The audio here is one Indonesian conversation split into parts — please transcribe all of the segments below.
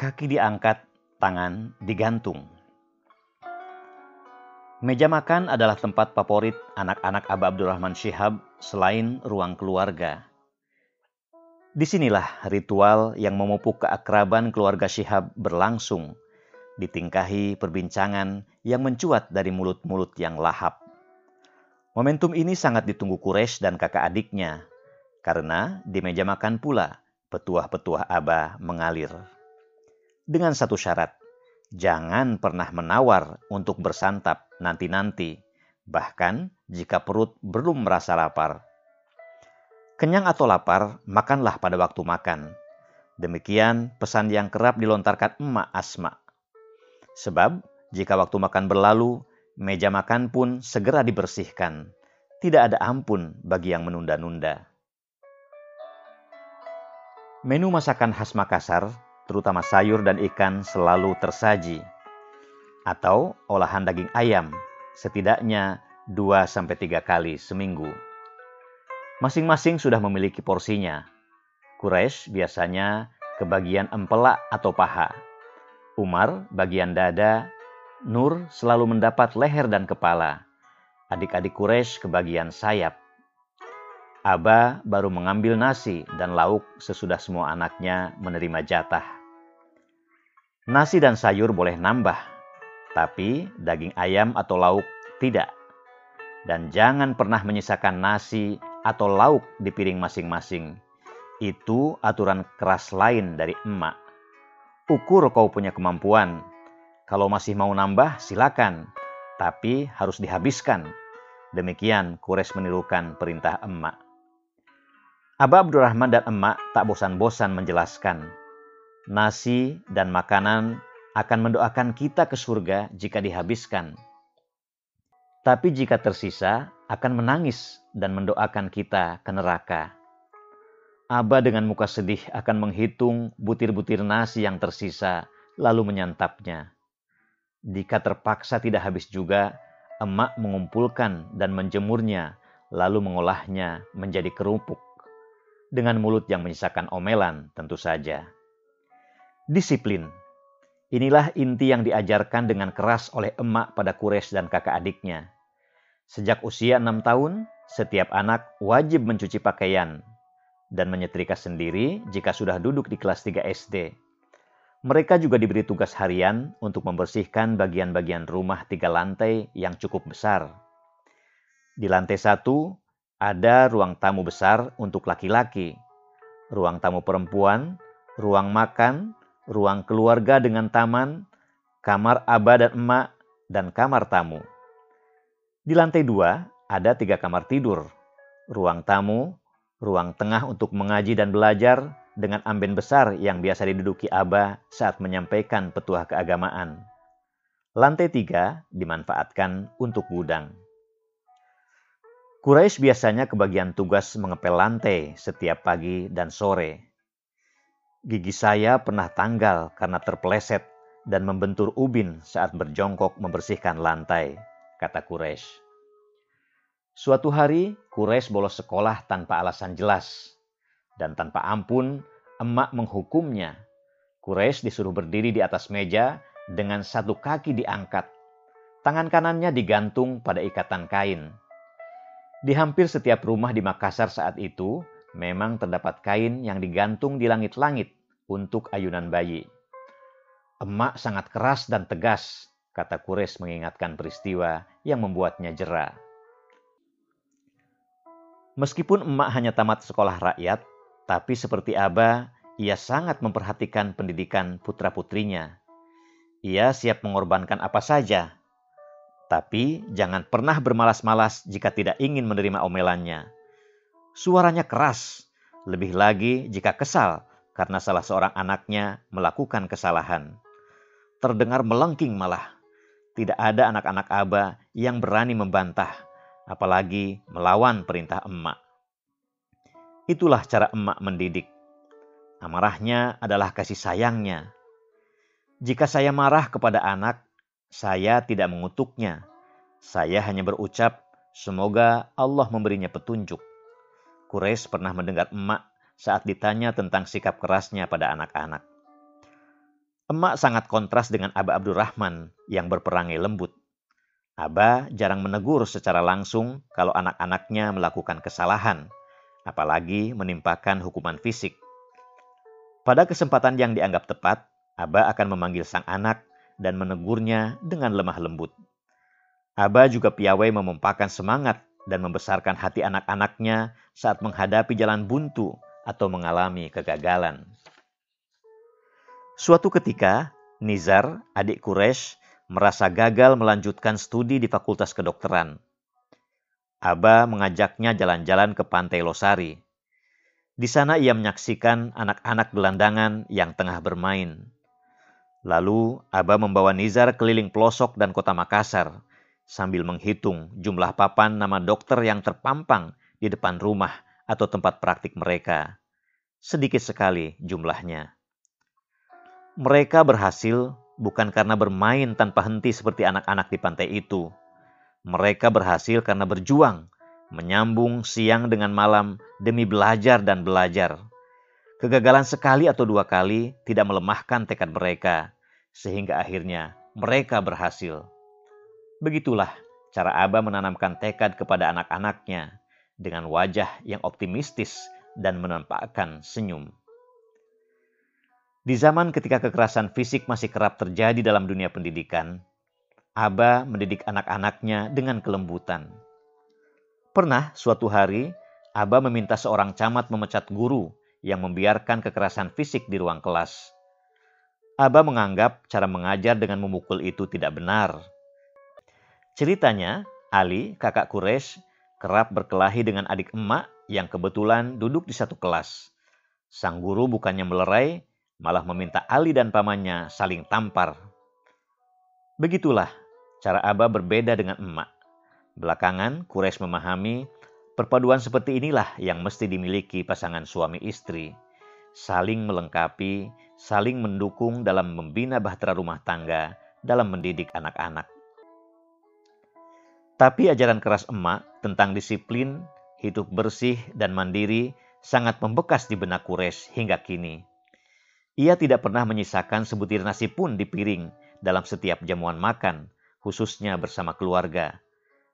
Kaki diangkat, tangan digantung. Meja makan adalah tempat favorit anak-anak Aba Abdurrahman Syihab selain ruang keluarga. Di sinilah ritual yang memupuk keakraban keluarga Syihab berlangsung, ditingkahi perbincangan yang mencuat dari mulut-mulut yang lahap. Momentum ini sangat ditunggu Quraisy dan kakak adiknya, karena di meja makan pula petuah-petuah Aba mengalir. Dengan satu syarat, jangan pernah menawar untuk bersantap nanti-nanti, bahkan jika perut belum merasa lapar. Kenyang atau lapar, makanlah pada waktu makan. Demikian pesan yang kerap dilontarkan emak Asma. Sebab, jika waktu makan berlalu, meja makan pun segera dibersihkan. Tidak ada ampun bagi yang menunda-nunda. Menu masakan khas Makassar terutama sayur dan ikan selalu tersaji. Atau olahan daging ayam, setidaknya 2-3 kali seminggu. Masing-masing sudah memiliki porsinya. Quraisy biasanya kebagian empelak atau paha. Umar bagian dada, Nur selalu mendapat leher dan kepala. Adik-adik Quraisy kebagian sayap. Aba baru mengambil nasi dan lauk sesudah semua anaknya menerima jatah. Nasi dan sayur boleh nambah, tapi daging ayam atau lauk tidak. Dan jangan pernah menyisakan nasi atau lauk di piring masing-masing. Itu aturan keras lain dari emak. Ukur kau punya kemampuan. Kalau masih mau nambah, silakan. Tapi harus dihabiskan. Demikian Kures menirukan perintah emak. Aba Abdurrahman dan emak tak bosan-bosan menjelaskan nasi, dan makanan akan mendoakan kita ke surga jika dihabiskan. Tapi jika tersisa, akan menangis dan mendoakan kita ke neraka. Aba dengan muka sedih akan menghitung butir-butir nasi yang tersisa, lalu menyantapnya. Jika terpaksa tidak habis juga, emak mengumpulkan dan menjemurnya, lalu mengolahnya menjadi kerupuk. Dengan mulut yang menyisakan omelan tentu saja. Disiplin. Inilah inti yang diajarkan dengan keras oleh emak pada Kures dan kakak adiknya. Sejak usia enam tahun, setiap anak wajib mencuci pakaian dan menyetrika sendiri jika sudah duduk di kelas 3 SD. Mereka juga diberi tugas harian untuk membersihkan bagian-bagian rumah tiga lantai yang cukup besar. Di lantai satu, ada ruang tamu besar untuk laki-laki, ruang tamu perempuan, ruang makan, ruang keluarga dengan taman, kamar abah dan emak, dan kamar tamu. Di lantai dua ada tiga kamar tidur, ruang tamu, ruang tengah untuk mengaji dan belajar, dengan amben besar yang biasa diduduki abah saat menyampaikan petuah keagamaan. Lantai tiga dimanfaatkan untuk gudang. Quraisy biasanya kebagian tugas mengepel lantai setiap pagi dan sore. Gigi saya pernah tanggal karena terpeleset dan membentur ubin saat berjongkok membersihkan lantai, kata Quraisy. Suatu hari, Quraisy bolos sekolah tanpa alasan jelas. Dan tanpa ampun, emak menghukumnya. Quraisy disuruh berdiri di atas meja dengan satu kaki diangkat. Tangan kanannya digantung pada ikatan kain. Di hampir setiap rumah di Makassar saat itu, memang terdapat kain yang digantung di langit-langit untuk ayunan bayi. Emak sangat keras dan tegas, kata Kures mengingatkan peristiwa yang membuatnya jera. Meskipun emak hanya tamat sekolah rakyat, tapi seperti Aba, ia sangat memperhatikan pendidikan putra-putrinya. Ia siap mengorbankan apa saja, tapi jangan pernah bermalas-malas jika tidak ingin menerima omelannya Suaranya keras, lebih lagi jika kesal karena salah seorang anaknya melakukan kesalahan. Terdengar melengking malah. Tidak ada anak-anak Aba yang berani membantah, apalagi melawan perintah emak. Itulah cara emak mendidik. Amarahnya adalah kasih sayangnya. Jika saya marah kepada anak, saya tidak mengutuknya. Saya hanya berucap, semoga Allah memberinya petunjuk. Quraisy pernah mendengar emak saat ditanya tentang sikap kerasnya pada anak-anak. Emak sangat kontras dengan Aba Abdurrahman yang berperangai lembut. Aba jarang menegur secara langsung kalau anak-anaknya melakukan kesalahan, apalagi menimpakan hukuman fisik. Pada kesempatan yang dianggap tepat, Aba akan memanggil sang anak dan menegurnya dengan lemah lembut. Aba juga piawai memompakan semangat dan membesarkan hati anak-anaknya saat menghadapi jalan buntu atau mengalami kegagalan. Suatu ketika, Nizar, adik Quraisy, merasa gagal melanjutkan studi di Fakultas Kedokteran. Aba mengajaknya jalan-jalan ke Pantai Losari. Di sana ia menyaksikan anak-anak gelandangan yang tengah bermain. Lalu, Aba membawa Nizar keliling pelosok dan kota Makassar sambil menghitung jumlah papan nama dokter yang terpampang di depan rumah atau tempat praktik mereka. Sedikit sekali jumlahnya. Mereka berhasil bukan karena bermain tanpa henti seperti anak-anak di pantai itu. Mereka berhasil karena berjuang, menyambung siang dengan malam demi belajar dan belajar. Kegagalan sekali atau dua kali tidak melemahkan tekad mereka, sehingga akhirnya mereka berhasil. Begitulah cara Abah menanamkan tekad kepada anak-anaknya dengan wajah yang optimistis dan menampakkan senyum. Di zaman ketika kekerasan fisik masih kerap terjadi dalam dunia pendidikan, Aba mendidik anak-anaknya dengan kelembutan. Pernah suatu hari, Aba meminta seorang camat memecat guru yang membiarkan kekerasan fisik di ruang kelas. Aba menganggap cara mengajar dengan memukul itu tidak benar. Ceritanya, Ali, kakak Kures, kerap berkelahi dengan adik emak yang kebetulan duduk di satu kelas. Sang guru bukannya melerai, malah meminta Ali dan pamannya saling tampar. Begitulah cara Aba berbeda dengan emak. Belakangan, Kures memahami perpaduan seperti inilah yang mesti dimiliki pasangan suami istri. Saling melengkapi, saling mendukung dalam membina bahtera rumah tangga, dalam mendidik anak-anak. Tapi ajaran keras emak tentang disiplin, hidup bersih, dan mandiri sangat membekas di benak Kures hingga kini. Ia tidak pernah menyisakan sebutir nasi pun di piring dalam setiap jamuan makan, khususnya bersama keluarga.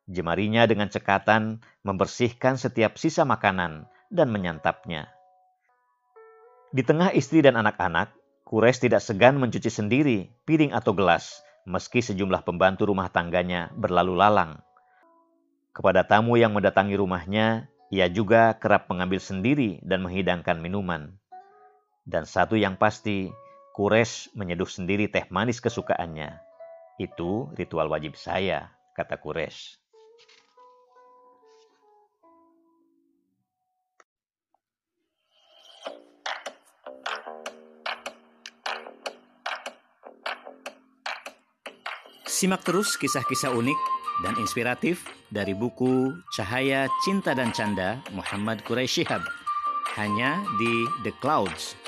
Jemarinya dengan cekatan membersihkan setiap sisa makanan dan menyantapnya. Di tengah istri dan anak-anak, Kures tidak segan mencuci sendiri piring atau gelas, meski sejumlah pembantu rumah tangganya berlalu lalang. Kepada tamu yang mendatangi rumahnya, ia juga kerap mengambil sendiri dan menghidangkan minuman. Dan satu yang pasti, Kures menyeduh sendiri teh manis kesukaannya. Itu ritual wajib saya, kata Kures. Simak terus kisah-kisah unik dan inspiratif dari buku Cahaya Cinta dan Canda Muhammad Quraisy Shihab. Hanya di The Clouds